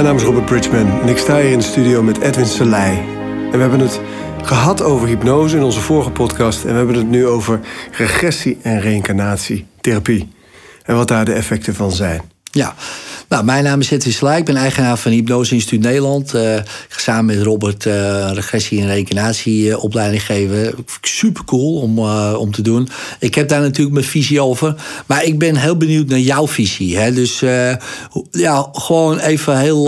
Mijn naam is Robert Bridgman en ik sta hier in de studio met Edwin Selei. En we hebben het gehad over hypnose in onze vorige podcast. En we hebben het nu over regressie en reïncarnatietherapie. En wat daar de effecten van zijn. Ja, nou, mijn naam is Edwin. Ik ben eigenaar van Hypnose Instituut Nederland. Uh, samen met Robert uh, regressie- en reïncarnatieopleiding geven. Super cool om, uh, om te doen. Ik heb daar natuurlijk mijn visie over. Maar ik ben heel benieuwd naar jouw visie. Hè? Dus ja, gewoon even heel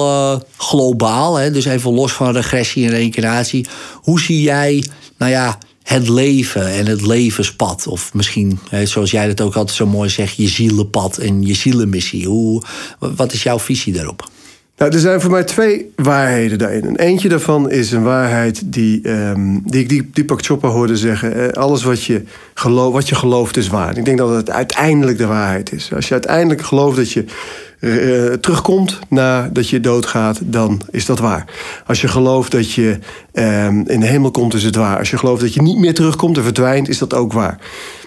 globaal. Hè? Dus even los van regressie en reïncarnatie. Hoe zie jij, nou ja het leven en het levenspad. Of misschien, zoals jij dat ook altijd zo mooi zegt, je zielenpad en je zielenmissie. Hoe, wat is jouw visie daarop? Nou, er zijn voor mij twee waarheden daarin. En eentje daarvan is een waarheid die, um, die ik die, Deepak Chopra hoorde zeggen. alles wat je, geloof, wat je gelooft is waar. Ik denk dat het uiteindelijk de waarheid is. Als je uiteindelijk gelooft dat je uh, terugkomt nadat je doodgaat, dan is dat waar. Als je gelooft dat je uh, in de hemel komt, is het waar. Als je gelooft dat je niet meer terugkomt en verdwijnt, is dat ook waar.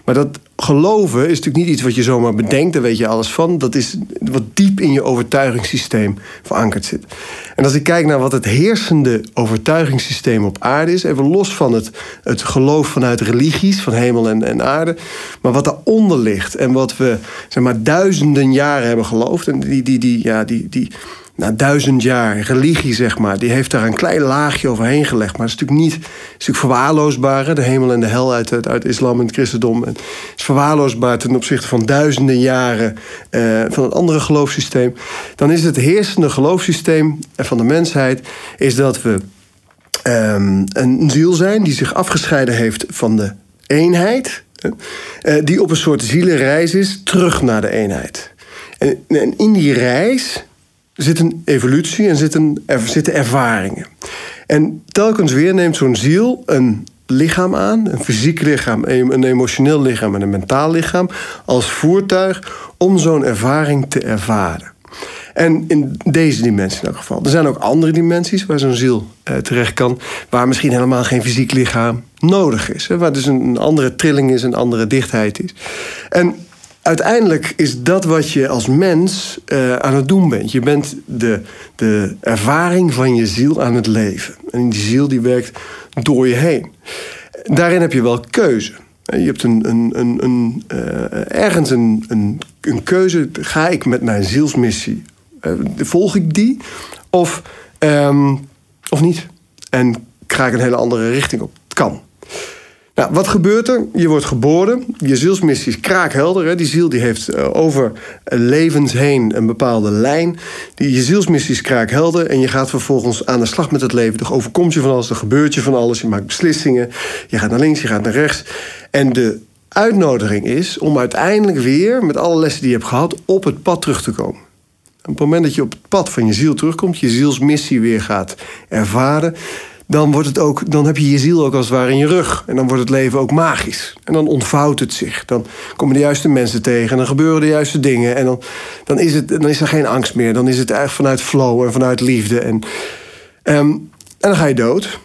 Maar dat geloven is natuurlijk niet iets wat je zomaar bedenkt, daar weet je alles van. Dat is wat diep in je overtuigingssysteem verankerd zit. En als ik kijk naar wat het heersende overtuigingssysteem op aarde is, even los van het, het geloof vanuit religies, van hemel en, en aarde, maar wat daaronder ligt en wat we zeg maar duizenden jaren hebben geloofd, en die, die, die, ja, die, die, na duizend jaar religie, zeg maar, die heeft daar een klein laagje overheen gelegd. Maar het is natuurlijk niet, het is natuurlijk verwaarloosbaar. De hemel en de hel uit, het, uit islam en het christendom. Het is verwaarloosbaar ten opzichte van duizenden jaren uh, van het andere geloofssysteem. Dan is het heersende geloofssysteem van de mensheid, is dat we um, een ziel zijn die zich afgescheiden heeft van de eenheid. Uh, die op een soort zielenreis is terug naar de eenheid. En, en in die reis zit een evolutie en zitten, er zitten ervaringen. En telkens weer neemt zo'n ziel een lichaam aan, een fysiek lichaam, een emotioneel lichaam en een mentaal lichaam, als voertuig om zo'n ervaring te ervaren. En in deze dimensie in elk geval. Er zijn ook andere dimensies waar zo'n ziel eh, terecht kan, waar misschien helemaal geen fysiek lichaam nodig is. Waar dus een andere trilling is, een andere dichtheid is. En uiteindelijk is dat wat je als mens uh, aan het doen bent. Je bent de, de ervaring van je ziel aan het leven. En die ziel die werkt door je heen. Daarin heb je wel keuze. Je hebt een, een, een, een uh, ergens een, een, keuze. Ga ik met mijn zielsmissie? Uh, volg ik die? Of, um, of niet? En ga ik een hele andere richting op? Het kan. Nou, wat gebeurt er? Je wordt geboren. Je zielsmissie is kraakhelder. Hè? Die ziel die heeft uh, over levens heen een bepaalde lijn. Die, je zielsmissie is kraakhelder. En je gaat vervolgens aan de slag met het leven. Er overkomt je van alles, er gebeurt je van alles. Je maakt beslissingen. Je gaat naar links, je gaat naar rechts. En de uitnodiging is om uiteindelijk weer, met alle lessen die je hebt gehad, op het pad terug te komen. Op het moment dat je op het pad van je ziel terugkomt, je zielsmissie weer gaat ervaren dan, wordt het ook, dan heb je je ziel ook als het ware in je rug. En dan wordt het leven ook magisch. En dan ontvouwt het zich. Dan komen de juiste mensen tegen. En dan gebeuren de juiste dingen. En dan, dan, is, het, dan is er geen angst meer. Dan is het echt vanuit flow en vanuit liefde. En, um, en dan ga je dood.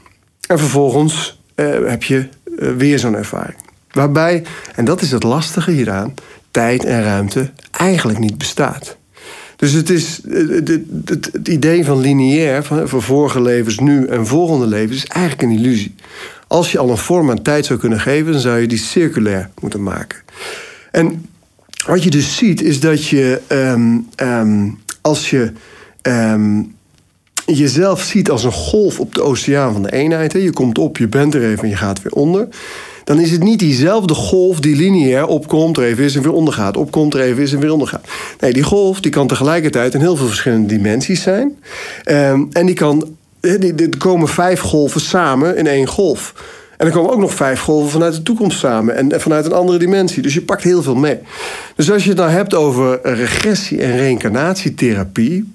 En vervolgens uh, heb je uh, weer zo'n ervaring. Waarbij, en dat is het lastige hieraan, tijd en ruimte eigenlijk niet bestaat. Dus het is het, het, het idee van lineair, van, vorige levens, nu en volgende levens, is eigenlijk een illusie. Als je al een vorm aan tijd zou kunnen geven, dan zou je die circulair moeten maken. En wat je dus ziet, is dat je um, um, als je um, jezelf ziet als een golf op de oceaan van de eenheid, hè, je komt op, je bent er even en je gaat weer onder dan is het niet diezelfde golf die lineair opkomt, er even is en weer ondergaat. Opkomt, er even is en weer ondergaat. Nee, die golf die kan tegelijkertijd in heel veel verschillende dimensies zijn. Um, en die kan, er komen vijf golven samen in één golf. En er komen ook nog vijf golven vanuit de toekomst samen. En vanuit een andere dimensie. Dus je pakt heel veel mee. Dus als je het nou hebt over regressie- en reïncarnatietherapie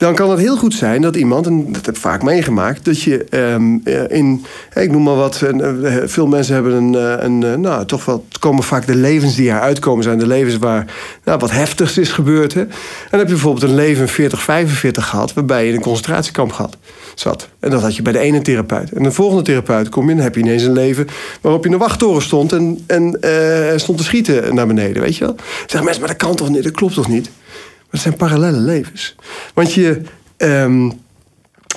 dan kan het heel goed zijn dat iemand, en dat heb ik vaak meegemaakt, dat je um, in, ik noem maar wat, uh, veel mensen hebben een, een nou toch wel, komen vaak de levens die eruit komen, zijn de levens waar nou, wat heftigs is gebeurd. Hè? En dan heb je bijvoorbeeld een leven 40, 45 gehad, waarbij je in een concentratiekamp gehad zat. En dat had je bij de ene therapeut. En de volgende therapeut kom je, dan heb je ineens een leven waarop je in de wachttoren stond en, en stond te schieten naar beneden, weet je wel. Zeggen mensen, maar dat kan toch niet, dat klopt toch niet? Het zijn parallele levens. Want je ehm,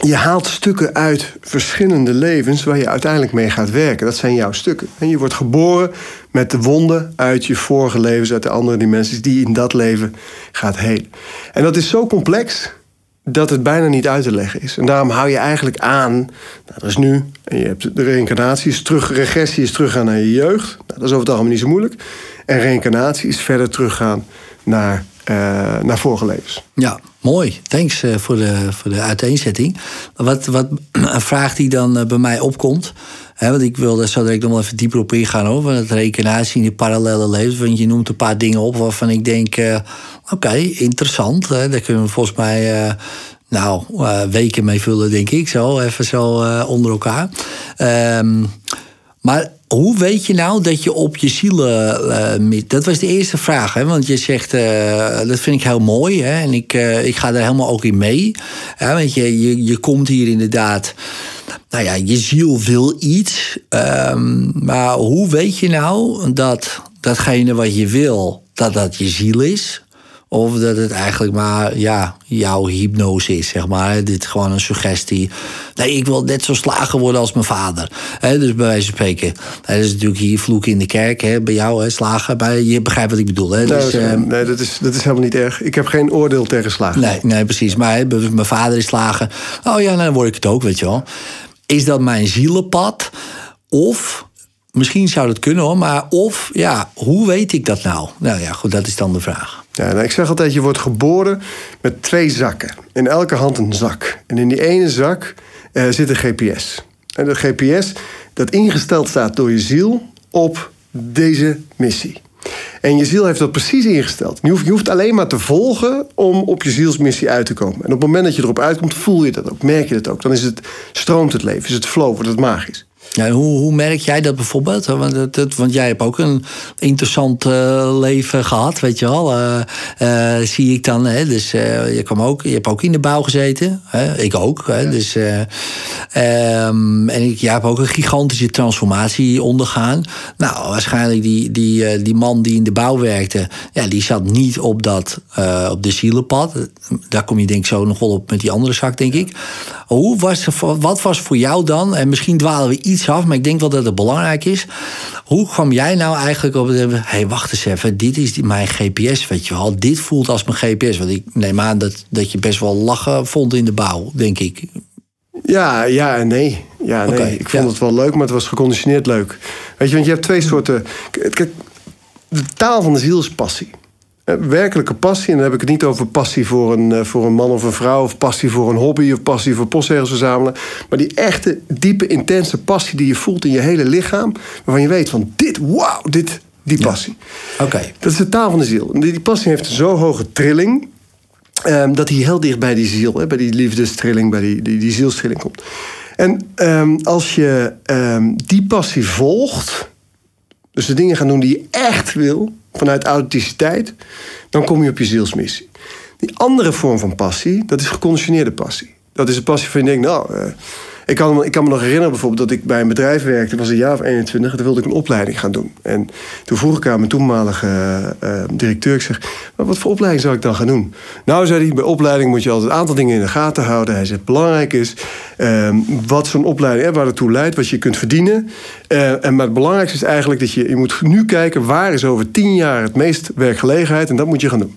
je haalt stukken uit verschillende levens waar je uiteindelijk mee gaat werken. Dat zijn jouw stukken. En je wordt geboren met de wonden uit je vorige levens, uit de andere dimensies, die in dat leven gaat heen. En dat is zo complex dat het bijna niet uit te leggen is. En daarom hou je eigenlijk aan. Nou, dat is nu. En je hebt de reïncarnatie is terug. Regressie is teruggaan naar je jeugd. Nou, dat is over het algemeen niet zo moeilijk. En reïncarnatie is verder teruggaan naar, uh, naar vorige levens. Ja, mooi. Thanks uh, voor, de, voor de uiteenzetting. Wat, wat een vraag die dan uh, bij mij opkomt. Hè, want ik wil daar zo direct nog wel even dieper op ingaan. Van het reïncarnatie in die parallele levens. Want je noemt een paar dingen op waarvan ik denk. Oké, interessant. Hè. Daar kunnen we volgens mij. nou, weken mee vullen, denk ik. Zo, even zo onder elkaar. Um, maar hoe weet je nou dat je op je zielen. Uh, dat was de eerste vraag, hè? want je zegt. Uh, dat vind ik heel mooi hè? en ik, ik ga daar helemaal ook in mee. Hè? Want je, je, je komt hier inderdaad. Nou ja, je ziel wil iets. Um, maar hoe weet je nou dat datgene wat je wil, dat dat je ziel is? Of dat het eigenlijk maar ja, jouw hypnose is, zeg maar. Dit is gewoon een suggestie. Nee, ik wil net zo slagen worden als mijn vader. He, dus bij wijze van spreken. Dat is natuurlijk hier vloeken in de kerk, hè, bij jou, hè, slagen. Bij, je begrijpt wat ik bedoel. Hè? Nee, dus, uh, nee dat, is, dat is helemaal niet erg. Ik heb geen oordeel tegen slagen. Nee, nee precies. Maar mijn vader is slagen. Oh ja, nou, dan word ik het ook, weet je wel. Is dat mijn zielenpad? Of Misschien zou dat kunnen hoor, maar of, ja, hoe weet ik dat nou? Nou ja, goed, dat is dan de vraag. Ja, nou, ik zeg altijd, je wordt geboren met twee zakken. In elke hand een zak. En in die ene zak uh, zit een GPS. En dat GPS, dat ingesteld staat door je ziel op deze missie. En je ziel heeft dat precies ingesteld. Je hoeft, je hoeft alleen maar te volgen om op je zielsmissie uit te komen. En op het moment dat je erop uitkomt, voel je dat ook, merk je dat ook. Dan is het, stroomt het leven, is het flow, wordt het magisch. Ja, hoe, hoe merk jij dat bijvoorbeeld? Want, dat, want jij hebt ook een interessant uh, leven gehad, weet je wel. Uh, uh, zie ik dan. Hè? Dus je, kwam ook, je hebt ook in de bouw gezeten. Hè? Ik ook. Hè? Dus, um, en ik, jij hebt ook een gigantische transformatie ondergaan. Nou, waarschijnlijk die, die, die man die in de bouw werkte... Ja, die zat niet op, dat, op de zielenpad. Daar kom je denk ik zo nog wel op met die andere zak, denk ik. Hoe was, wat was voor jou dan... en misschien dwalen we iets af, maar ik denk wel dat het belangrijk is. Hoe kwam jij nou eigenlijk op Hé, hey, wacht eens even, dit is mijn GPS, weet je wel. Dit voelt als mijn GPS. Want ik neem aan dat, dat je best wel lachen vond in de bouw, denk ik. Ja, ja en nee. Ja, nee. ik vond het wel leuk, maar het was geconditioneerd leuk. Weet je, want je hebt twee soorten... Kijk, de taal van de ziel is passie. Eh, werkelijke passie, en dan heb ik het niet over passie voor een, eh, voor een man of een vrouw, of passie voor een hobby, of passie voor postzegels verzamelen, maar die echte, diepe, intense passie die je voelt in je hele lichaam, waarvan je weet van dit, wauw, dit, die passie. Oké. Dat is de taal van de ziel. Die, die passie heeft een zo hoge trilling, um, dat hij heel dicht bij die ziel, hè, bij die liefdestrilling, bij die, die, die zielstrilling komt. En um, als je um, die passie volgt, dus de dingen gaan doen die je echt wil, vanuit authenticiteit, dan kom je op je zielsmissie. Die andere vorm van passie, dat is geconditioneerde passie. Dat is een passie van je denkt, nou, uh, ik, kan, ik kan me nog herinneren bijvoorbeeld dat ik bij een bedrijf werkte, was een jaar of 21, en toen wilde ik een opleiding gaan doen. En toen vroeg ik aan mijn toenmalige uh, directeur, ik zeg, wat voor opleiding zou ik dan gaan doen? Nou, zei hij, bij opleiding moet je altijd een aantal dingen in de gaten houden. Hij zegt, belangrijk is uh, wat zo'n opleiding, waar het toe leidt, wat je kunt verdienen. Uh, en maar het belangrijkste is eigenlijk dat je, je moet nu kijken, waar is over tien jaar het meest werkgelegenheid en dat moet je gaan doen.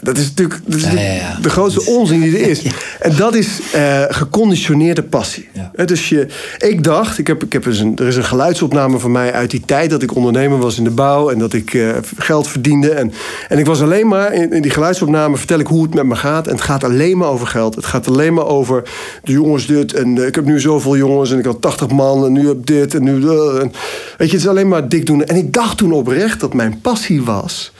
Dat is natuurlijk dat is ja, ja, de grootste onzin die er is. En dat is uh, geconditioneerde passie. Dus je, ik dacht, ik heb, ik heb eens een, er is een geluidsopname van mij uit die tijd dat ik ondernemer was in de bouw en dat ik uh, geld verdiende. En, en ik was alleen maar in, in, die geluidsopname vertel ik hoe het met me gaat. En het gaat alleen maar over geld. Het gaat alleen maar over de jongens dit. En uh, ik heb nu zoveel jongens en ik had 80 man en nu heb dit en nu. En, weet je, het is alleen maar dik doen. En ik dacht toen oprecht dat mijn passie was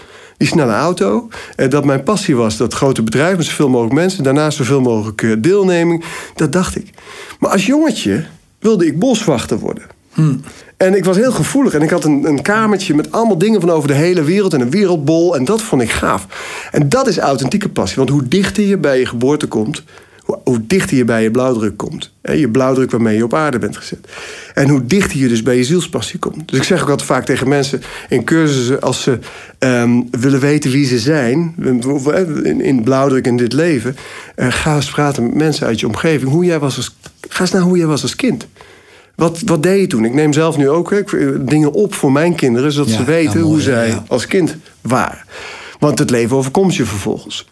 die snelle auto. Eh, dat mijn passie was dat grote bedrijven met zoveel mogelijk mensen, daarnaast zoveel mogelijk eh, deelneming. Dat dacht ik. Maar als jongetje wilde ik boswachter worden. Hmm. En ik was heel gevoelig. En ik had een, een kamertje met allemaal dingen van over de hele wereld. En een wereldbol. En dat vond ik gaaf. En dat is authentieke passie. Want hoe dichter je bij je geboorte komt, hoe, dichter je bij je blauwdruk komt. Hè, je blauwdruk waarmee je op aarde bent gezet. En hoe dichter je dus bij je zielspassie komt. Dus ik zeg ook altijd vaak tegen mensen in cursussen... als ze ehm, willen weten wie ze zijn... in, in blauwdruk in dit leven... Uh, ga eens praten met mensen uit je omgeving. Hoe jij was als, ga eens naar hoe jij was als kind. Wat, wat deed je toen? Ik neem zelf nu ook hè, dingen op voor mijn kinderen... zodat Ja, ze weten mooi, hoe zij ja. als kind waren. Want het leven overkomt je vervolgens.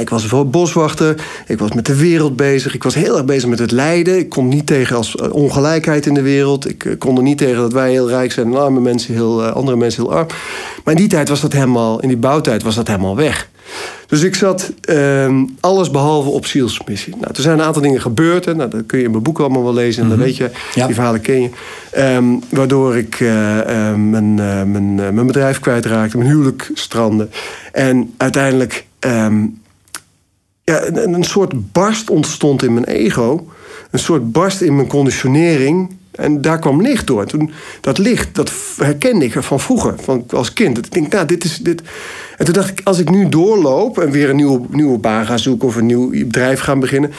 Ik was bijvoorbeeld boswachter, ik was met de wereld bezig, ik was heel erg bezig met het lijden. Ik kon niet tegen als eh, ongelijkheid in de wereld. Ik eh, kon er niet tegen dat wij heel rijk zijn en arme mensen heel, eh, andere mensen heel arm. Maar in die tijd was dat helemaal, in die bouwtijd was dat helemaal weg. Dus ik zat ehm, alles behalve op zielsmissie. Nou, er zijn een aantal dingen gebeurd. Hè. Nou, dat kun je in mijn boek allemaal wel lezen. En dan weet je, Ja. die verhalen ken je. Ehm, waardoor ik eh, eh, mijn, mijn, mijn bedrijf kwijtraakte. Mijn huwelijk strandde. En uiteindelijk ehm, ja, een, soort barst ontstond in mijn ego. Een soort barst in mijn conditionering. En daar kwam licht door. En toen, dat licht, dat herkende ik van vroeger, van als kind. Ik denk, nou, dit is dit. En toen dacht ik, als ik nu doorloop en weer een nieuwe, nieuwe baan ga zoeken of een nieuw bedrijf ga beginnen,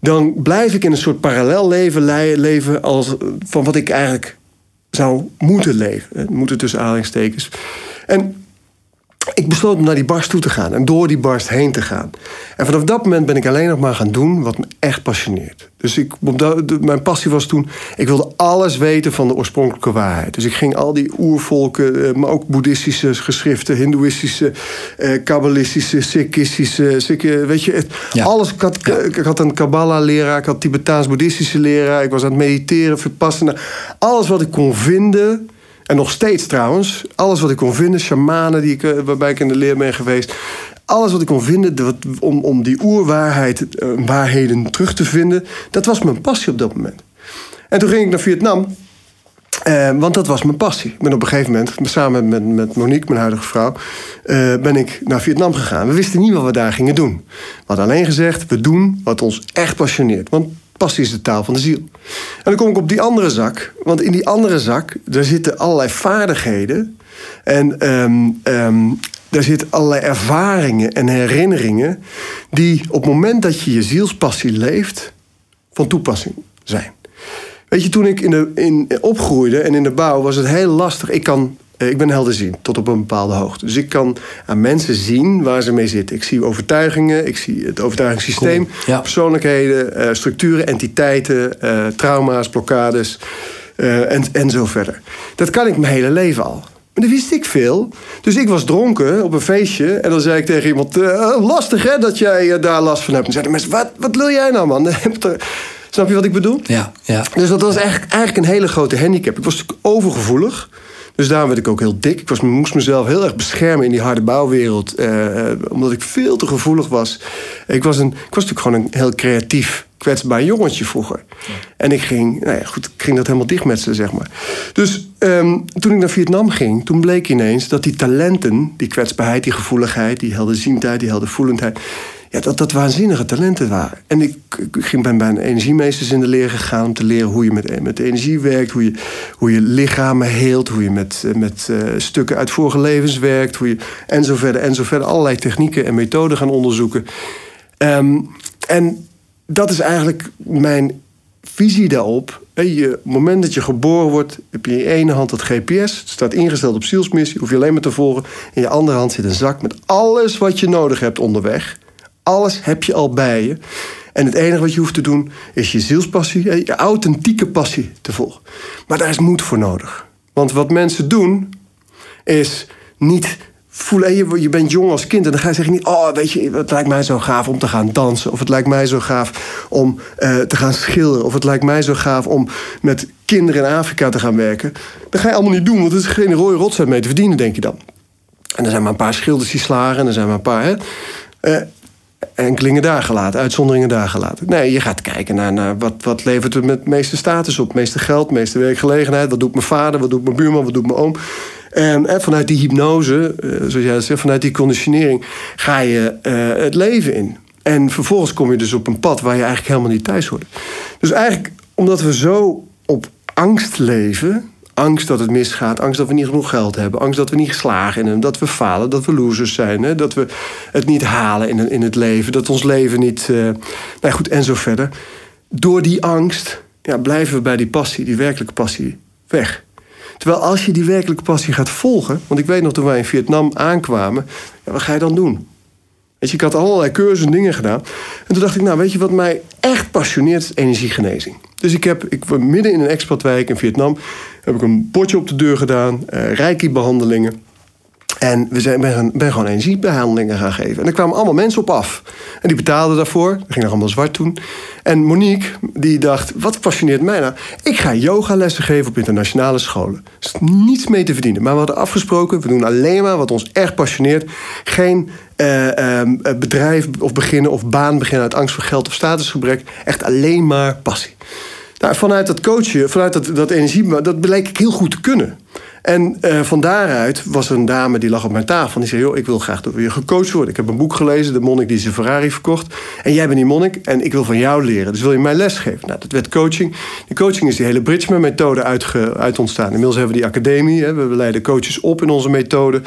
dan blijf ik in een soort parallel leven le- leven als van wat ik eigenlijk zou moeten leven. Moeten tussen aanhalingstekens. En ik besloot om naar die barst toe te gaan en door die barst heen te gaan. En vanaf dat moment ben ik alleen nog maar gaan doen wat me echt passioneert. Dus ik, mijn passie was toen, ik wilde alles weten van de oorspronkelijke waarheid. Dus ik ging al die oervolken, eh, maar ook boeddhistische geschriften, hindoeïstische, eh, kabbalistische, sikhistische, Sikh- weet je, het, Ja. alles. Ik had, ik had een Kabbalah-leraar, ik had Tibetaans-boeddhistische leraar, ik was aan het mediteren, verpassen. Alles wat ik kon vinden, en nog steeds trouwens, alles wat ik kon vinden, shamanen die ik, eh, waarbij ik in de leer ben geweest. Alles wat ik kon vinden om, om die oerwaarheid, eh, waarheden terug te vinden, dat was mijn passie op dat moment. En toen ging ik naar Vietnam. Eh, want dat was mijn passie. Ik ben op een gegeven moment, samen met, met Monique, mijn huidige vrouw, ben ik naar Vietnam gegaan. We wisten niet wat we daar gingen doen. We hadden alleen gezegd, we doen wat ons echt passioneert. Want passie is de taal van de ziel. En dan kom ik op die andere zak. Want in die andere zak, daar zitten allerlei vaardigheden. En ehm, ehm, daar zitten allerlei ervaringen en herinneringen... die op het moment dat je je zielspassie leeft, van toepassing zijn. Weet je, toen ik in de, in, opgroeide en in de bouw was het heel lastig. Ik, kan, ik ben helderziend tot op een bepaalde hoogte. Dus ik kan aan mensen zien waar ze mee zitten. Ik zie overtuigingen, ik zie het overtuigingssysteem, Cool, ja. persoonlijkheden, eh, structuren, entiteiten, eh, trauma's, blokkades eh, en, en zo verder. Dat kan ik mijn hele leven al. Maar dat wist ik veel. Dus ik was dronken op een feestje. En dan zei ik tegen iemand... eh, lastig hè, dat jij eh, daar last van hebt. En zeiden mensen, wat, wat wil jij nou man? Snap je wat ik bedoel? Ja, ja. Dus dat was eigenlijk, eigenlijk een hele grote handicap. Ik was natuurlijk overgevoelig. Dus daarom werd ik ook heel dik. Ik moest mezelf heel erg beschermen in die harde bouwwereld. eh, eh, omdat ik veel te gevoelig was. Ik was, een, ik was natuurlijk gewoon een heel creatief, kwetsbaar jongetje vroeger. En ik ging, nou ja, goed, ik ging dat helemaal dichtmetselen, zeg maar. Dus ehm, toen ik naar Vietnam ging, toen bleek ineens dat die talenten, die kwetsbaarheid, die gevoeligheid, die helderziendheid, die heldervoelendheid. Ja, dat dat waanzinnige talenten waren. En ik, ging bij mijn energiemeesters in de leer gegaan om te leren hoe je met, met energie werkt, hoe je, hoe je lichamen heelt, hoe je met, met eh, stukken uit vorige levens werkt, hoe je, en zo. Allerlei technieken en methoden gaan onderzoeken. Ehm, en dat is eigenlijk mijn visie daarop. Je, het moment dat je geboren wordt, heb je in je ene hand dat GPS. Het staat ingesteld op zielsmissie, hoef je alleen maar te volgen. In je andere hand zit een zak met alles wat je nodig hebt onderweg. Alles heb je al bij je. En het enige wat je hoeft te doen is je zielspassie, hè, je authentieke passie te volgen. Maar daar is moed voor nodig. Want wat mensen doen, is niet voelen. Je, je bent jong als kind en dan ga je zeggen niet... oh, weet je, het lijkt mij zo gaaf om te gaan dansen. Of het lijkt mij zo gaaf om eh, te gaan schilderen. Of het lijkt mij zo gaaf om met kinderen in Afrika te gaan werken. Dat ga je allemaal niet doen, want er is geen rode rotzooi mee te verdienen, denk je dan. En er zijn maar een paar schilders die slagen en er zijn maar een paar... Hè, eh, enkelingen daar gelaten, uitzonderingen daar gelaten. Nee, je gaat kijken naar, wat, wat levert het met meeste status op, meeste geld, meeste werkgelegenheid. Wat doet mijn vader, wat doet mijn buurman, wat doet mijn oom. En, en vanuit die hypnose, eh, zoals jij zegt, vanuit die conditionering, ga je eh, het leven in. En vervolgens kom je dus op een pad waar je eigenlijk helemaal niet thuis hoort. Dus eigenlijk, omdat we zo op angst leven, Angst dat het misgaat, angst dat we niet genoeg geld hebben, angst dat we niet geslagen en dat we falen, dat we losers zijn, hè? dat we het niet halen in, in het leven, dat ons leven niet. Uh, nou goed, en zo verder. Door die angst ja, blijven we bij die passie, die werkelijke passie, weg. Terwijl als je die werkelijke passie gaat volgen, want ik weet nog toen wij in Vietnam aankwamen, wat ga je dan doen? Ik had allerlei cursussen en dingen gedaan. En toen dacht ik, nou weet je wat mij echt passioneert, energiegenezing. Dus ik heb, ik, midden in een expatwijk in Vietnam, heb ik een potje op de deur gedaan, uh, reiki-behandelingen. En we zijn, ben, ben gewoon energiebehandelingen gaan geven. En er kwamen allemaal mensen op af. En die betaalden daarvoor. Dat ging nog allemaal zwart toen. En Monique, die dacht, wat passioneert mij nou? Ik ga yogalessen geven op internationale scholen. Is niets mee te verdienen. Maar we hadden afgesproken, we doen alleen maar wat ons echt passioneert. Geen uh, uh, bedrijf of beginnen of baan beginnen uit angst voor geld of statusgebrek. Echt alleen maar passie. Nou, vanuit dat coachen, vanuit dat, dat energie, dat bleek ik heel goed te kunnen. En uh, van daaruit was er een dame die lag op mijn tafel. En die zei, joh, ik wil graag door je gecoacht worden. Ik heb een boek gelezen, De Monnik die zijn Ferrari verkocht. En jij bent die monnik en ik wil van jou leren. Dus wil je mij les geven? Nou, dat werd coaching. De coaching is die hele Bridgman-methode uit, uit ontstaan. Inmiddels hebben we die academie. Hè. We leiden coaches op in onze methode.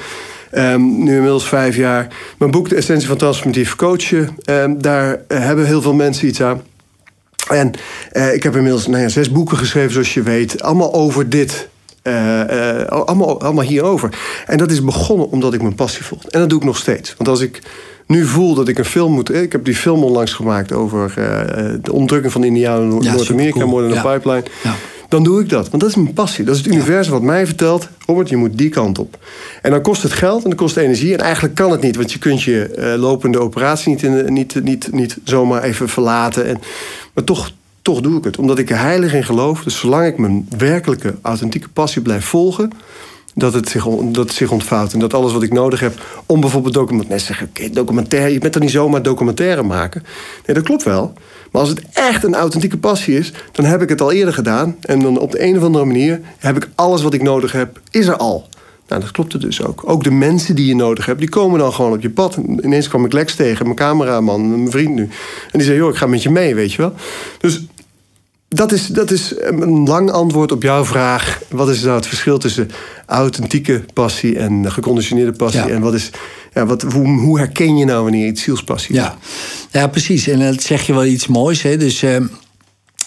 Um, nu inmiddels vijf jaar. Mijn boek, De Essentie van Transformatief Coachen. Um, daar hebben heel veel mensen iets aan. En uh, ik heb inmiddels nou ja, zes boeken geschreven, zoals je weet. Allemaal over dit uh, uh, allemaal, allemaal hierover. En dat is begonnen omdat ik mijn passie voel. En dat doe ik nog steeds. Want als ik nu voel dat ik een film moet. Ik heb die film onlangs gemaakt over uh, de onderdrukking van Indianen in Noord-Amerika, cool. Modern ja. Pipeline. Ja. Dan doe ik dat. Want dat is mijn passie. Dat is het universum wat mij vertelt. Robert, je moet die kant op. En dan kost het geld en dan kost het energie. En eigenlijk kan het niet. Want je kunt je uh, lopende operatie niet, in, niet, niet, niet zomaar even verlaten. En, maar toch, toch doe ik het. Omdat ik er heilig in geloof. Dus zolang ik mijn werkelijke, authentieke passie blijf volgen... dat het zich, dat zich ontvouwt. En dat alles wat ik nodig heb om bijvoorbeeld documentaire... zeggen, okay, documentaire, je bent er niet zomaar documentaire maken. Nee, dat klopt wel. Maar als het echt een authentieke passie is... dan heb ik het al eerder gedaan. En dan op de een of andere manier heb ik alles wat ik nodig heb... is er al. Nou, dat klopt dus ook. Ook de mensen die je nodig hebt, die komen dan gewoon op je pad. Ineens kwam ik Lex tegen, mijn cameraman, mijn vriend nu. En die zei, joh, ik ga met je mee, weet je wel. Dus dat is, dat is een lang antwoord op jouw vraag. Wat is nou het verschil tussen authentieke passie en geconditioneerde passie? En wat is, ja, wat, hoe, hoe, herken je nou wanneer iets zielspassie is? Ja. ja, precies. En dan zeg je wel iets moois. Hè? Dus, uh,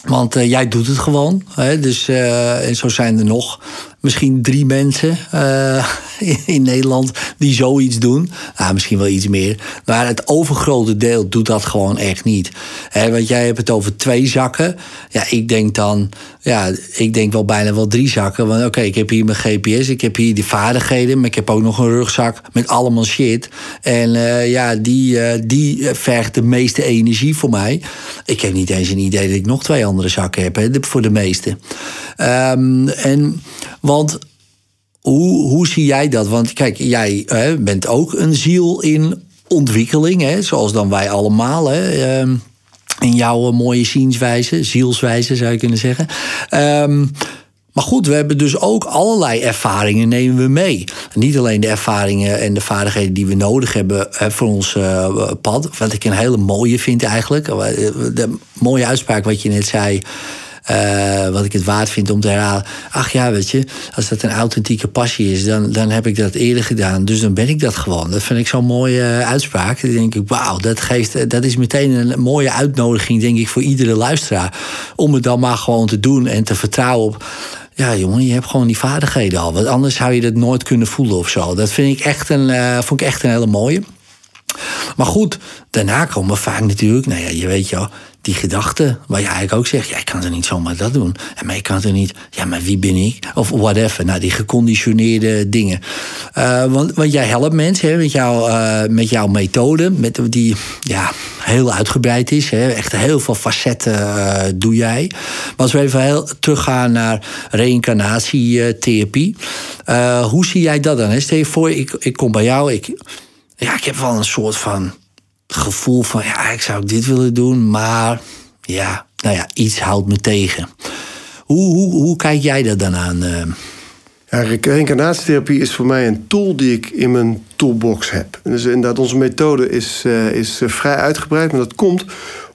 want uh, jij doet het gewoon. Hè? Dus, uh, en zo zijn er nog misschien drie mensen uh, in Nederland die zoiets doen. Nou, misschien wel iets meer. Maar het overgrote deel doet dat gewoon echt niet. Want jij hebt het over twee zakken. Ja, ik denk dan, ja, ik denk wel bijna wel drie zakken. Want oké, ik heb hier mijn GPS, ik heb hier die vaardigheden, maar ik heb ook nog een rugzak met allemaal shit. En uh, ja, die, uh, die vergt de meeste energie voor mij. Ik heb niet eens een idee dat ik nog twee andere zakken heb, voor de meeste. Um, en want hoe, hoe zie jij dat? Want kijk, jij hè, bent ook een ziel in ontwikkeling, hè, zoals dan wij allemaal. Hè, um, in jouw mooie zienswijze, zielswijze zou je kunnen zeggen. Um, maar goed, we hebben dus ook allerlei ervaringen nemen we mee. Niet alleen de ervaringen en de vaardigheden die we nodig hebben voor ons uh, pad. Wat ik een hele mooie vind eigenlijk. De mooie uitspraak wat je net zei. Uh, wat ik het waard vind om te herhalen. Ach ja, weet je, als dat een authentieke passie is, dan, dan heb ik dat eerder gedaan. Dus dan ben ik dat gewoon. Dat vind ik zo'n mooie uh, uitspraak. Dan denk ik, wauw, dat, geeft, dat is meteen een mooie uitnodiging, denk ik, voor iedere luisteraar. Om het dan maar gewoon te doen en te vertrouwen op. Ja, jongen, je hebt gewoon die vaardigheden al. Want anders zou je dat nooit kunnen voelen of zo. Dat vind ik echt een, vond ik echt een hele mooie. Maar goed, daarna komen vaak natuurlijk, nou ja, je weet je die gedachte, waar je eigenlijk ook zegt, ja, ik kan er niet zomaar dat doen. En maar ik kan er niet, ja, maar wie ben ik? Of whatever, nou, die geconditioneerde dingen. Uh, want, want jij helpt mensen hè, met, jou, uh, met jouw methode, met, die ja, heel uitgebreid is. Hè, echt heel veel facetten uh, doe jij. Maar als we even heel teruggaan naar reïncarnatietherapie. hoe zie jij dat dan? Hè? Stel voor, ik, ik kom bij jou, ik, ja, ik heb wel een soort van gevoel van ja, ik zou dit willen doen, maar ja, nou ja, iets houdt me tegen. Hoe, hoe, hoe kijk jij dat dan aan? Uh? Ja, reïncarnatietherapie is voor mij een tool die ik in mijn toolbox heb. Dus inderdaad, onze methode is, uh, is vrij uitgebreid, maar dat komt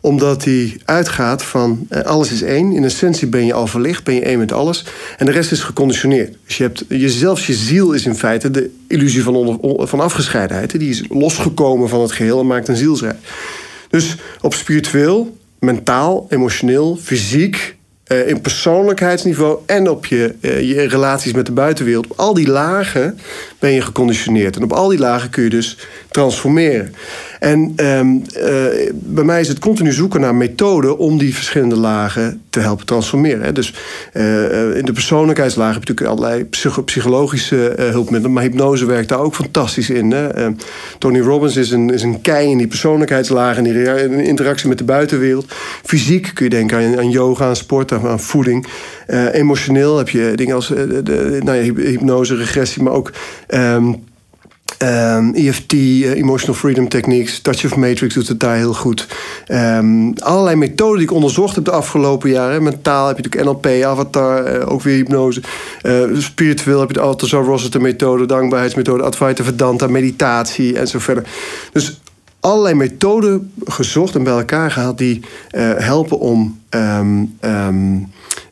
omdat die uitgaat van uh, alles is één. In essentie ben je al verlicht, ben je één met alles. En de rest is geconditioneerd. Dus je hebt, je, zelfs je ziel is in feite de illusie van, van afgescheidenheid. Die is losgekomen van het geheel en maakt een zielsrijk. Dus op spiritueel, mentaal, emotioneel, fysiek, uh, in persoonlijkheidsniveau en op je, uh, je relaties met de buitenwereld. Op al die lagen ben je geconditioneerd. En op al die lagen kun je dus transformeren. En um, uh, bij mij is het continu zoeken naar methoden om die verschillende lagen te helpen transformeren. Hè. Dus uh, in de persoonlijkheidslagen heb je natuurlijk allerlei psychologische hulpmiddelen, maar hypnose werkt daar ook fantastisch in. Hè. Tony Robbins is een, is een kei in die persoonlijkheidslagen, in die interactie met de buitenwereld. Fysiek kun je denken aan, aan yoga, aan sport, aan, voeding. emotioneel heb je dingen als de, nou ja, hypnose, regressie, maar ook. Um, Um, EFT, uh, Emotional Freedom Techniques, Touch of Matrix doet het daar heel goed. Um, allerlei methoden die ik onderzocht heb de afgelopen jaren. Mentaal heb je natuurlijk NLP, Avatar, uh, ook weer hypnose. Uh, spiritueel heb je de Althusser Rossiter methode, dankbaarheidsmethode, Advaita Vedanta, meditatie en zo verder. Dus allerlei methoden gezocht en bij elkaar gehaald die helpen om um,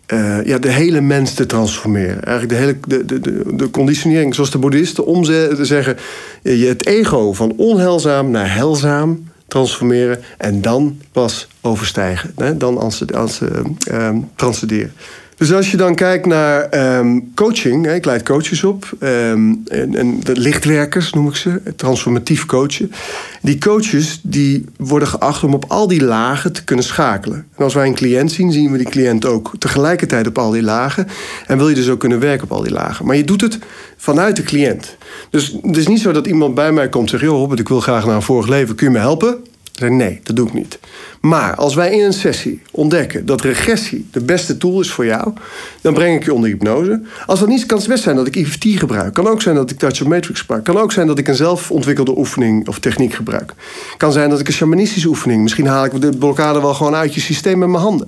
uh, ja, de hele mens te transformeren. Eigenlijk de hele de, de, de, conditionering, zoals de boeddhisten omzetten, zeggen: je het ego van onheilzaam naar heilzaam transformeren en dan pas overstijgen. Hè? Dan als, als uh, transcenderen. Dus als je dan kijkt naar um, coaching, hè, ik leid coaches op, um, en, en, lichtwerkers noem ik ze, transformatief coachen. Die coaches die worden geacht om op al die lagen te kunnen schakelen. En als wij een cliënt zien, zien we die cliënt ook tegelijkertijd op al die lagen. En wil je dus ook kunnen werken op al die lagen. Maar je doet het vanuit de cliënt. Dus het is niet zo dat iemand bij mij komt en zegt: Joh, Robert, ik wil graag naar een vorig leven, kun je me helpen? Ik nee, dat doe ik niet. Maar als wij in een sessie ontdekken dat regressie de beste tool is voor jou, dan breng ik je onder hypnose. Als dat niet kan het best zijn dat ik EFT gebruik. Kan ook zijn dat ik Touch of Matrix gebruik. Kan ook zijn dat ik een zelfontwikkelde oefening of techniek gebruik. Kan zijn dat ik een shamanistische oefening. Misschien haal ik de blokkade wel gewoon uit je systeem met mijn handen.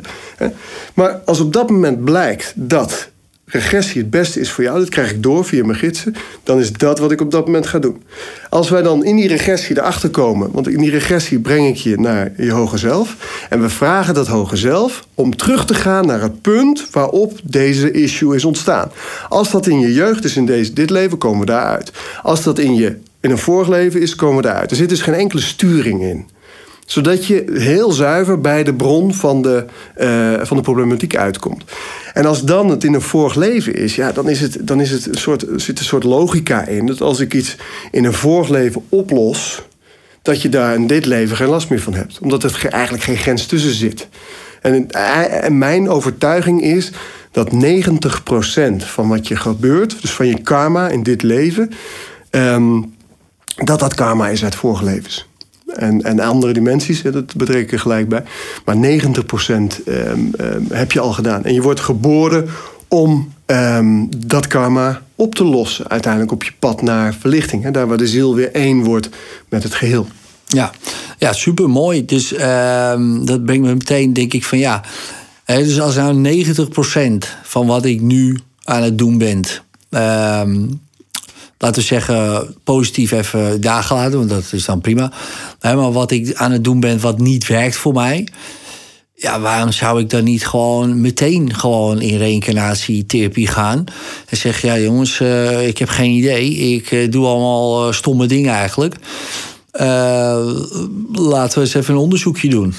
Maar als op dat moment blijkt dat regressie het beste is voor jou, dat krijg ik door via mijn gidsen, dan is dat wat ik op dat moment ga doen. Als wij dan in die regressie erachter komen, want in die regressie breng ik je naar je hoge zelf, en we vragen dat hoge zelf om terug te gaan naar het punt waarop deze issue is ontstaan. Als dat in je jeugd is in deze, dit leven, komen we daaruit. Als dat in je in een vorig leven is, komen we daaruit. Er zit dus geen enkele sturing in zodat je heel zuiver bij de bron van de, uh, van de problematiek uitkomt. En als dan het in een vorig leven is, ja, dan, is het, dan is het een soort, zit een soort logica in. Dat als ik iets in een vorig leven oplos, dat je daar in dit leven geen last meer van hebt. Omdat er eigenlijk geen grens tussen zit. En, en mijn overtuiging is dat 90% van wat je gebeurt, dus van je karma in dit leven, um, dat dat karma is uit vorige levens en, en andere dimensies, dat betrek ik gelijk bij. Maar 90% um, um, heb je al gedaan. En je wordt geboren om um, dat karma op te lossen. Uiteindelijk op je pad naar verlichting. Hè, daar waar de ziel weer één wordt met het geheel. Ja, ja super mooi. Dus ehm, dat brengt me meteen, denk ik, van ja. Dus als nou 90% van wat ik nu aan het doen ben. Laten we zeggen, positief even gelaten, want dat is dan prima. Maar wat ik aan het doen ben wat niet werkt voor mij. Ja, waarom zou ik dan niet gewoon meteen gewoon in reïncarnatietherapie gaan? En zeg, ja jongens, uh, ik heb geen idee. Ik uh, doe allemaal uh, stomme dingen eigenlijk. Laten we eens even een onderzoekje doen.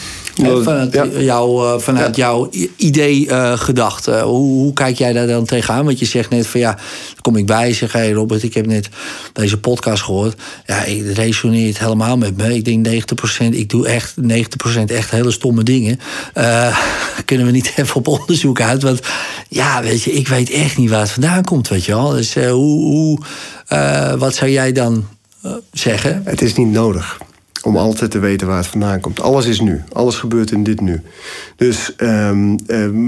Vanuit, ja. jou, eh, vanuit ja. jouw idee uh, gedacht. hoe, hoe, kijk jij daar dan tegenaan? Want je zegt net van ja, dan kom ik bij. Zeg, hey Robert, ik heb net deze podcast gehoord. Ja, het resoneert helemaal met me. Ik denk 90%, ik doe echt 90% echt hele stomme dingen. Uh, kunnen we niet even op onderzoek uit? Want ja, weet je, ik weet echt niet waar het vandaan komt, weet je wel. Dus hoe, hoe wat zou jij dan zeggen? Het is niet nodig om altijd te weten waar het vandaan komt. Alles is nu. Alles gebeurt in dit nu. Dus um,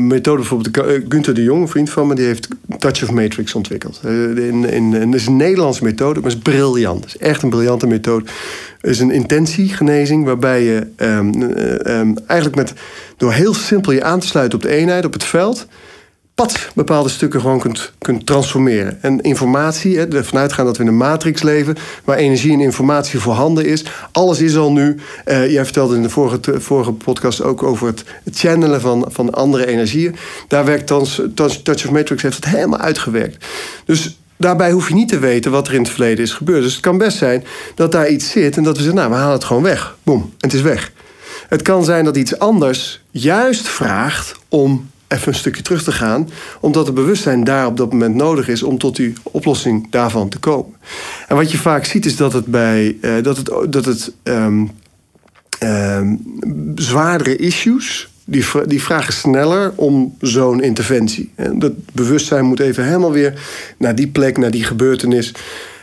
methode bijvoorbeeld... Uh, Gunther de Jong, een vriend van me... die heeft Touch of Matrix ontwikkeld. Uh, is een Nederlandse methode, maar is briljant. Het is echt een briljante methode. Het is een intentiegenezing... waarbij je um, um, eigenlijk met, door heel simpel je aan te sluiten op de eenheid, op het veld... pad bepaalde stukken gewoon kunt, kunt transformeren. En informatie, hè, ervan uitgaan dat we in een matrix leven, waar energie en informatie voorhanden is. Alles is al nu. Uh, jij vertelde in de vorige, vorige podcast ook over het channelen van, van andere energieën. Daar werkt Touch of Matrix heeft het helemaal uitgewerkt. Dus daarbij hoef je niet te weten wat er in het verleden is gebeurd. Dus het kan best zijn dat daar iets zit en dat we zeggen, nou, we halen het gewoon weg. Boom, en het is weg. Het kan zijn dat iets anders juist vraagt om even een stukje terug te gaan, omdat het bewustzijn daar op dat moment nodig is om tot die oplossing daarvan te komen. En wat je vaak ziet is dat het bij uh, dat het, dat het um, um, zwaardere issues. Die, die vragen sneller om zo'n interventie. En dat bewustzijn moet even helemaal weer naar die plek, naar die gebeurtenis.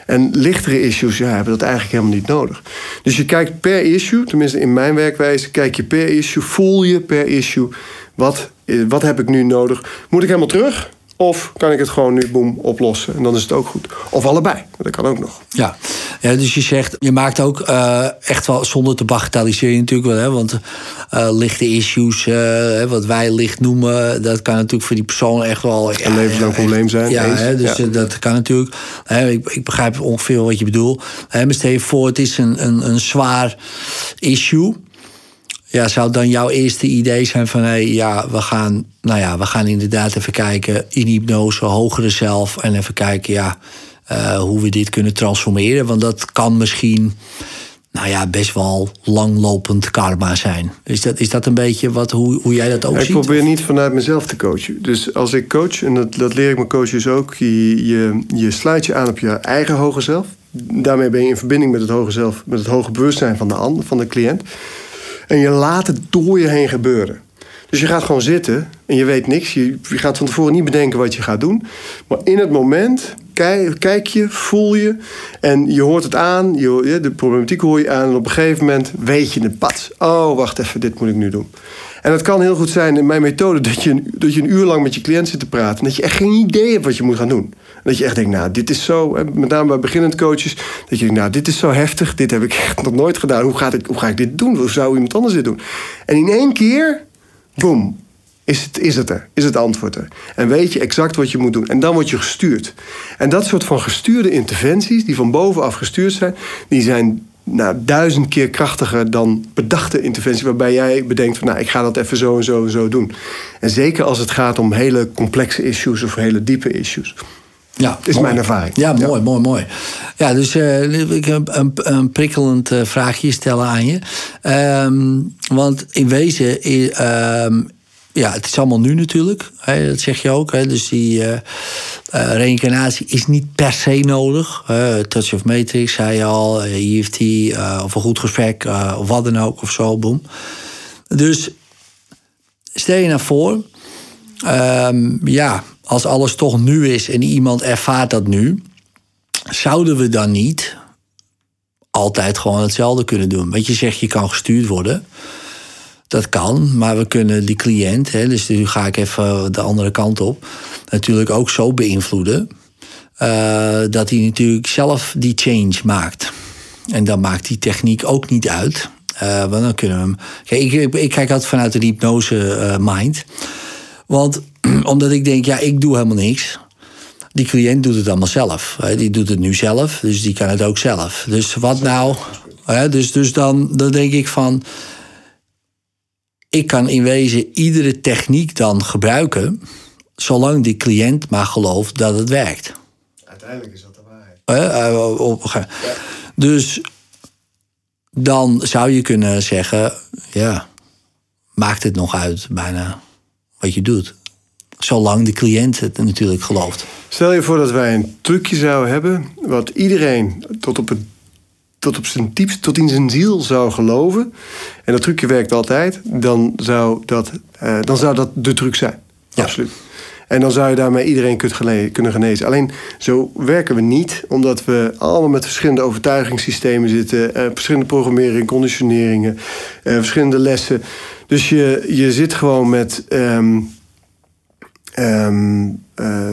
En lichtere issues ja, hebben dat eigenlijk helemaal niet nodig. Dus je kijkt per issue, tenminste in mijn werkwijze, kijk je per issue, voel je per issue wat, eh, wat heb ik nu nodig? Moet ik helemaal terug? Of kan ik het gewoon nu boem oplossen? En dan is het ook goed. Of allebei. Dat kan ook nog. Ja, ja dus je zegt, je maakt ook uh, echt wel zonder te bagatelliseren natuurlijk wel. Hè, want uh, lichte issues, uh, wat wij licht noemen, dat kan natuurlijk voor die persoon echt wel ja, een levenslang probleem zijn. Ja, hè, dus ja. dat kan natuurlijk. Hè, ik, ik, begrijp ongeveer wat je bedoelt. Hè, maar stel je voor, het is een, een, een zwaar issue ja, zou dan jouw eerste idee zijn van hé, hey, ja, we gaan, nou ja, we gaan inderdaad even kijken in hypnose, hogere zelf. En even kijken, ja, uh, hoe we dit kunnen transformeren. Want dat kan misschien, nou ja, best wel langlopend karma zijn. Is dat, is dat een beetje wat, hoe, hoe jij dat ook ziet? Ik probeer niet vanuit mezelf te coachen. Dus als ik coach, en dat, dat leer ik mijn coaches ook, je, je, je sluit je aan op je eigen hoger zelf. Daarmee ben je in verbinding met het hoger zelf, met het hoge bewustzijn van de ander, van de cliënt. En je laat het door je heen gebeuren. Dus je gaat gewoon zitten en je weet niks. Je, gaat van tevoren niet bedenken wat je gaat doen. Maar in het moment kijk, kijk je, voel je en je hoort het aan. Je, de problematiek hoor je aan en op een gegeven moment weet je het pad. Oh, wacht even, dit moet ik nu doen. En het kan heel goed zijn in mijn methode dat je, dat je een uur lang met je cliënt zit te praten. En dat je echt geen idee hebt wat je moet gaan doen. Dat je echt denkt, nou, dit is zo, met name bij beginnend coaches, dat je denkt, nou, dit is zo heftig, dit heb ik echt nog nooit gedaan. Hoe, gaat het, hoe ga ik dit doen? Hoe zou iemand anders dit doen? En in één keer, boom, is het, is het er? Is het antwoord er? En weet je exact wat je moet doen. En dan word je gestuurd. En dat soort van gestuurde interventies, die van bovenaf gestuurd zijn, die zijn nou, duizend keer krachtiger dan bedachte interventie, waarbij jij bedenkt van nou, ik ga dat even zo en zo en zo doen. En zeker als het gaat om hele complexe issues of hele diepe issues. Ja, is mijn ervaring. Ja, mooi, mooi, mooi. Ja, dus uh, ik heb een, een prikkelend uh, vraagje stellen aan je. Um, want in wezen, um, ja, het is allemaal nu natuurlijk. Hè, dat zeg je ook. Hè, dus die uh, reïncarnatie is niet per se nodig. Touch of Matrix, zei je al. EFT, of een goed gesprek, of wat dan ook, of zo, boom. Dus stel je nou voor... Um, ja, als alles toch nu is en iemand ervaart dat nu... zouden we dan niet altijd gewoon hetzelfde kunnen doen? Want je zegt, je kan gestuurd worden... Dat kan, maar we kunnen die cliënt, hè, dus nu ga ik even de andere kant op, natuurlijk ook zo beïnvloeden uh, dat hij natuurlijk zelf die change maakt. En dan maakt die techniek ook niet uit. Uh, want dan kunnen we hem. Ik, ik, kijk altijd vanuit de hypnose uh, mind. Want omdat ik denk, ja, ik doe helemaal niks. Die cliënt doet het allemaal zelf. Die doet het nu zelf, dus die kan het ook zelf. Dus wat nou? Dus, dus dan, dan denk ik van ik kan in wezen iedere techniek dan gebruiken, zolang die cliënt maar gelooft dat het werkt. Uiteindelijk is dat de waarheid. Ja. Dus dan zou je kunnen zeggen, ja, maakt het nog uit bijna wat je doet. Zolang de cliënt het natuurlijk gelooft. Stel je voor dat wij een trucje zouden hebben, wat iedereen tot op het tot op zijn diepst, tot in zijn ziel zou geloven. En dat trucje werkt altijd. Dan zou dat, uh, dan zou dat de truc zijn. Ja. Absoluut. En dan zou je daarmee iedereen kunnen genezen. Alleen zo werken we niet, omdat we allemaal met verschillende overtuigingssystemen zitten, uh, verschillende programmering, conditioneringen, uh, verschillende lessen. Dus je, je zit gewoon met. Um, um, uh,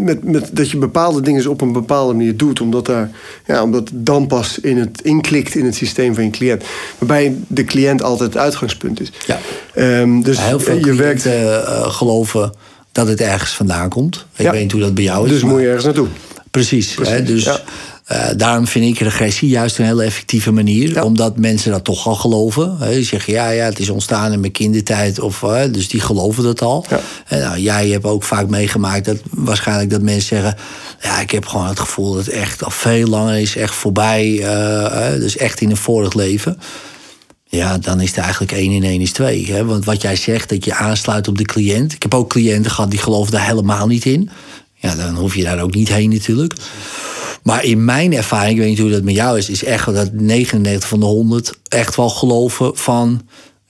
met, met, dat je bepaalde dingen op een bepaalde manier doet, omdat, daar, ja, omdat het dan pas in het inklikt in het systeem van je cliënt. Waarbij de cliënt altijd het uitgangspunt is. Ja. Um, dus Heel veel je werkt. Uh, geloven dat het ergens vandaan komt. Ik weet niet hoe dat bij jou is. Dus moet je ergens naartoe. Precies. Hè, dus uh, daarom vind ik regressie juist een hele effectieve manier. Omdat mensen dat toch al geloven. Hè. Die zeggen, ja, ja, het is ontstaan in mijn kindertijd. Of, uh, dus die geloven dat al. Ja. En nou, jij hebt ook vaak meegemaakt dat waarschijnlijk dat mensen zeggen... ja, ik heb gewoon het gevoel dat het echt al veel langer is. Echt voorbij. Uh, dus echt in een vorig leven. Ja, dan is het eigenlijk 1 in 1 is 2. Hè? Want wat jij zegt, dat je aansluit op de cliënt. Ik heb ook cliënten gehad die geloven daar helemaal niet in. Ja, dan hoef je daar ook niet heen natuurlijk. Maar in mijn ervaring, ik weet niet hoe dat met jou is, is echt dat 99 van de 100 echt wel geloven van.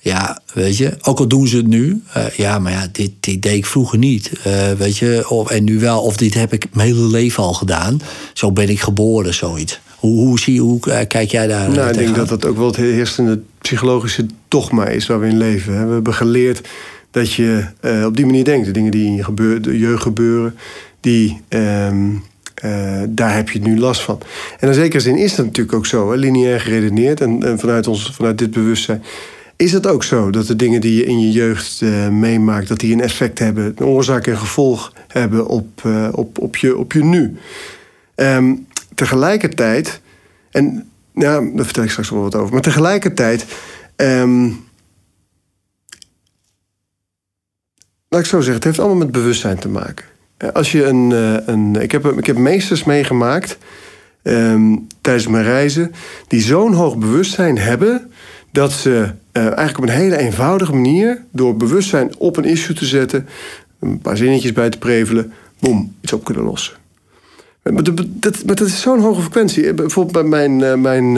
Ja, weet je, ook al doen ze het nu. Uh, ja, maar ja, dit, dit deed ik vroeger niet. Uh, weet je, of, en nu wel, of dit heb ik mijn hele leven al gedaan. Zo ben ik geboren, zoiets. Hoe, hoe, zie, hoe uh, kijk jij daar Nou, ik denk dat dat ook wel het heersende psychologische dogma is waar we in leven. We hebben geleerd dat je op die manier denkt. De dingen die in je, gebeur, de jeugd gebeuren, die. Um, uh, daar heb je nu last van. En in zekere zin is dat natuurlijk ook zo, hè, lineair geredeneerd. En, vanuit, ons, vanuit dit bewustzijn is het ook zo dat de dingen die je in je jeugd uh, meemaakt, dat die een effect hebben, een oorzaak en gevolg hebben op, uh, op, op, je, op je nu. Um, tegelijkertijd, en ja, daar vertel ik straks wel wat over, maar tegelijkertijd. Um, laat ik zo zeggen, het heeft allemaal met bewustzijn te maken. Als je een, eh, een, ik, heb, ik heb meesters meegemaakt um, tijdens mijn reizen, die zo'n hoog bewustzijn hebben dat ze uh, eigenlijk op een hele eenvoudige manier, door bewustzijn op een issue te zetten, een paar zinnetjes bij te prevelen, boem, iets op kunnen lossen. Maar dat, dat, is zo'n hoge frequentie. Eh, bijvoorbeeld bij mijn, eh, mijn,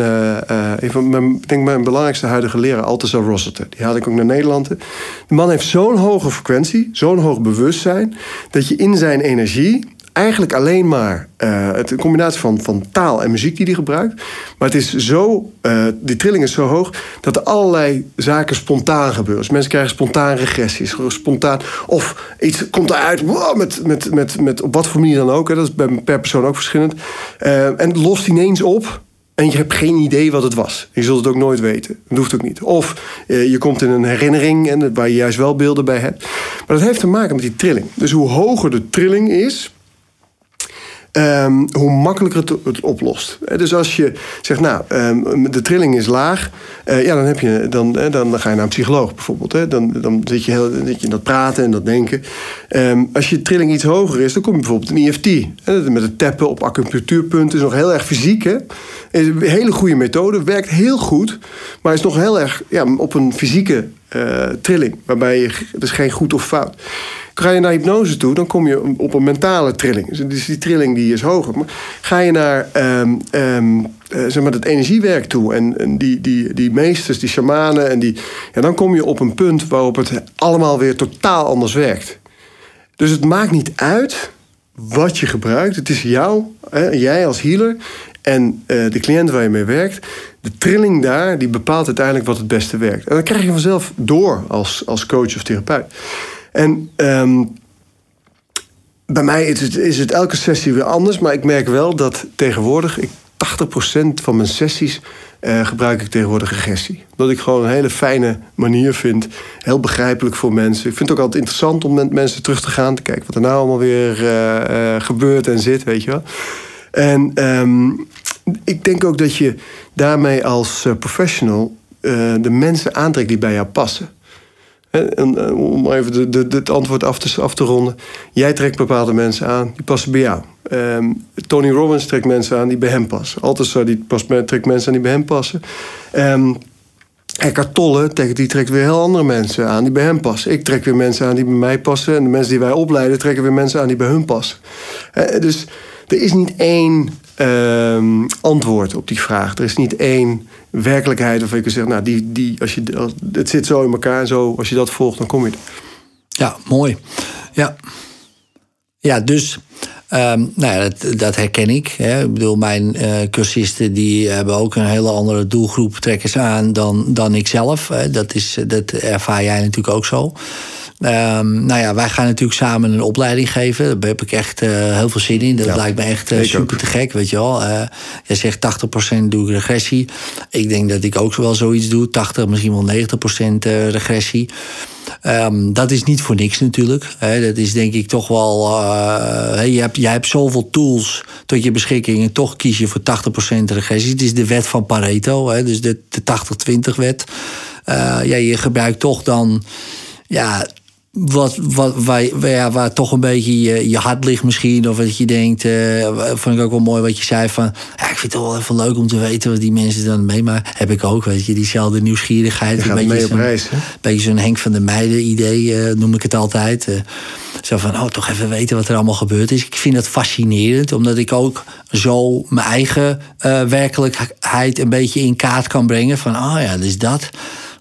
van mijn, ik denk mijn belangrijkste huidige leraar, Altazar Rossiter. Die had ik ook naar Nederland. De man heeft zo'n hoge frequentie, zo'n hoog bewustzijn, dat je in zijn energie eigenlijk alleen maar uh, het, een combinatie van, van taal en muziek die hij gebruikt. Maar het is zo, uh, die trilling is zo hoog dat er allerlei zaken spontaan gebeuren. Dus mensen krijgen spontaan regressies, spontaan. Of iets komt eruit, met, met, met, met op wat voor manier dan ook. Hè, dat is per persoon ook verschillend. Uh, en lost ineens op. En je hebt geen idee wat het was. Je zult het ook nooit weten. Dat hoeft ook niet. Of je komt in een herinnering en, waar je juist wel beelden bij hebt. Maar dat heeft te maken met die trilling. Dus hoe hoger de trilling is, Um, hoe makkelijker het, het, oplost. Dus als je zegt, nou, um, de trilling is laag, uh, ja, dan, heb je, dan, uh, dan ga je naar een psycholoog bijvoorbeeld. Hè. Dan, dan zit, je heel, je in dat praten en dat denken. Um, als je trilling iets hoger is, dan kom je bijvoorbeeld in EFT. Met het tappen op acupunctuurpunten is nog heel erg fysiek. Hè. Is een hele goede methode, werkt heel goed, maar is nog heel erg ja, op een fysieke trilling, waarbij je, het is geen goed of fout. Ga je naar hypnose toe, dan kom je op een mentale trilling. Dus die trilling die is hoger. Maar ga je naar um, um, zeg maar het energiewerk toe en, die, die, die meesters, die shamanen, en die, dan kom je op een punt waarop het allemaal weer totaal anders werkt. Dus het maakt niet uit wat je gebruikt. Het is jou, hè, jij als healer en uh, de cliënt waar je mee werkt. De trilling daar, die bepaalt uiteindelijk wat het beste werkt. En dan krijg je vanzelf door als, als coach of therapeut. En um, bij mij is het, is het elke sessie weer anders. Maar ik merk wel dat tegenwoordig... Ik, 80% van mijn sessies uh, gebruik ik tegenwoordig regressie. Dat ik gewoon een hele fijne manier vind. Heel begrijpelijk voor mensen. Ik vind het ook altijd interessant om met mensen terug te gaan. Te kijken wat er nou allemaal weer uh, uh, gebeurt en zit, weet je wel. En um, ik denk ook dat je daarmee als professional... de mensen aantrekt die bij jou passen. En, om even de, het antwoord af te, af te ronden. Jij trekt bepaalde mensen aan, die passen bij jou. Um, Tony Robbins trekt mensen aan die bij hem passen. Altijd die pas, trekt mensen aan die bij hem passen. Um, Eckhart Tolle die trekt weer heel andere mensen aan die bij hem passen. Ik trek weer mensen aan die bij mij passen. En de mensen die wij opleiden trekken weer mensen aan die bij hun passen. Dus er is niet één uh, antwoord op die vraag. Er is niet één werkelijkheid waarvan je kunt zeggen, nou, die, die, als je, het zit zo in elkaar zo, als je dat volgt, dan kom je. Ja, mooi. Ja, ja dus um, nou ja, dat, dat, herken ik. Hè. Ik bedoel, mijn uh, cursisten die hebben ook een hele andere doelgroep trekkers aan dan, dan ik zelf. Dat, is, dat ervaar jij natuurlijk ook zo. Um, nou ja, wij gaan natuurlijk samen een opleiding geven. Daar heb ik echt uh, heel veel zin in. Dat ja, lijkt me echt uh, super ook. te gek, weet je wel. Uh, jij zegt 80% doe ik regressie. Ik denk dat ik ook wel zoiets doe. 80, misschien wel 90% regressie. Ehm, dat is niet voor niks natuurlijk. Dat is denk ik toch wel. Uh, je, hebt, je hebt zoveel tools tot je beschikking en toch kies je voor 80% regressie. Het is de wet van Pareto, hè, dus de, de 80-20 wet. Uh, ja, je gebruikt toch dan. Ja, wat, wat, waar, ja, waar toch een beetje je, je hart ligt misschien. Of dat je denkt, uh, vond ik ook wel mooi wat je zei van... Ja, ik vind het wel even leuk om te weten wat die mensen dan meemaken. Heb ik ook, weet je, diezelfde nieuwsgierigheid. Je een op reis, Een beetje zo'n Henk van de Meiden idee, uh, noem ik het altijd. Uh, zo van, oh, toch even weten wat er allemaal gebeurd is. Ik vind dat fascinerend, omdat ik ook zo mijn eigen werkelijkheid een beetje in kaart kan brengen. Van, oh ja, dus dat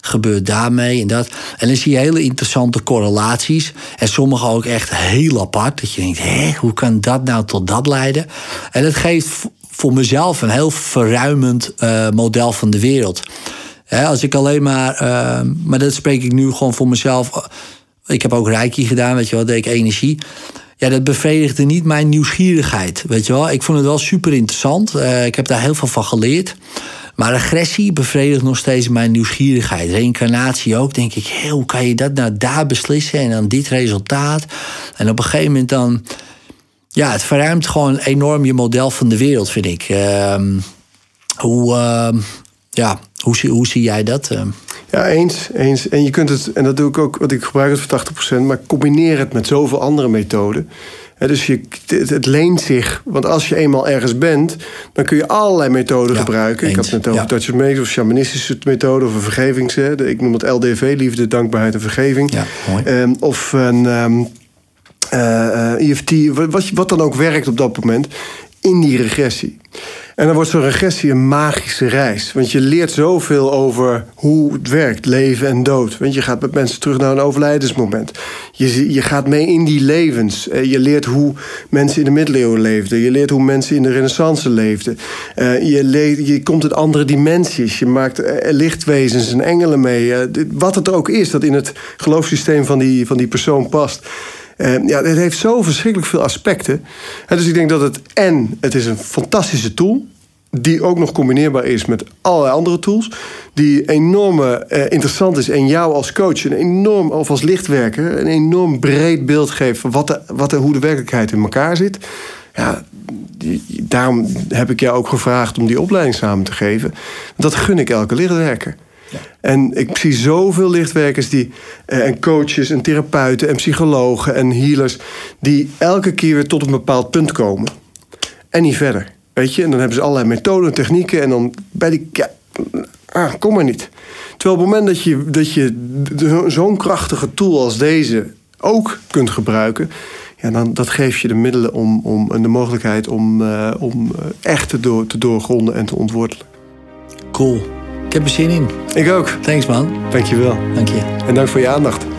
gebeurt daarmee en dat. En dan zie je hele interessante correlaties. En sommige ook echt heel apart. Dat je denkt, hé, hoe kan dat nou tot dat leiden? En dat geeft voor mezelf een heel verruimend uh, model van de wereld. als ik alleen maar, uh, maar dat spreek ik nu gewoon voor mezelf. Ik heb ook Reiki gedaan, weet je wel, deed ik energie. Ja, dat bevredigde niet mijn nieuwsgierigheid, weet je wel. Ik vond het wel super interessant. Ik heb daar heel veel van geleerd. Maar agressie bevredigt nog steeds mijn nieuwsgierigheid. Reïncarnatie ook, denk ik. hoe kan je dat nou daar beslissen en dan dit resultaat? En op een gegeven moment dan. Ja, het verruimt gewoon enorm je model van de wereld, vind ik. Uh, hoe, uh, ja, hoe, hoe zie jij dat? Ehm, ja, eens, eens. En je kunt het, en dat doe ik ook, want ik gebruik het voor 80%, maar combineer het met zoveel andere methoden dus je, het, leent zich. Want als je eenmaal ergens bent, dan kun je allerlei methoden gebruiken. Ik had het net over ja. Dutch of shamanistische methoden of een vergevings. Ik noem het LDV, liefde, dankbaarheid en vergeving. Ja, mooi. Um, of een um, uh, EFT, wat, wat dan ook werkt op dat moment, in die regressie. En dan wordt zo'n regressie een magische reis. Want je leert zoveel over hoe het werkt, leven en dood. Want je gaat met mensen terug naar een overlijdensmoment. Je, je gaat mee in die levens. Eh, je leert hoe mensen in de middeleeuwen leefden. Je leert hoe mensen in de renaissance leefden. Eh, je, leert, je komt in andere dimensies. Je maakt eh, lichtwezens en engelen mee. Wat het ook is dat in het geloofssysteem van die, van die persoon past. Uh, ja, het heeft zo verschrikkelijk veel aspecten. dus ik denk dat het en het is een fantastische tool die ook nog combineerbaar is met allerlei andere tools. Die enorm uh, interessant is en jou als coach een enorm, of als lichtwerker, een enorm breed beeld geeft van wat wat hoe de werkelijkheid in elkaar zit. Ja, daarom heb ik jou ook gevraagd om die opleiding samen te geven. Dat gun ik elke lichtwerker. En ik zie zoveel lichtwerkers die, eh, en coaches en therapeuten en psychologen en healers... die elke keer weer tot een bepaald punt komen. En niet verder. Weet je, en dan hebben ze allerlei methoden, technieken... en dan bij die... Ah, kom maar niet. Terwijl op het moment dat je, dat je zo'n krachtige tool als deze ook kunt gebruiken... Ja, dan, dat geeft je de middelen om, om, en de mogelijkheid om, uh, om eh, echt te, door, te doorgronden en te ontwortelen. Cool. Ik heb er zin in. Ik ook. Thanks man. Dankjewel. Dank je. En dank voor je aandacht.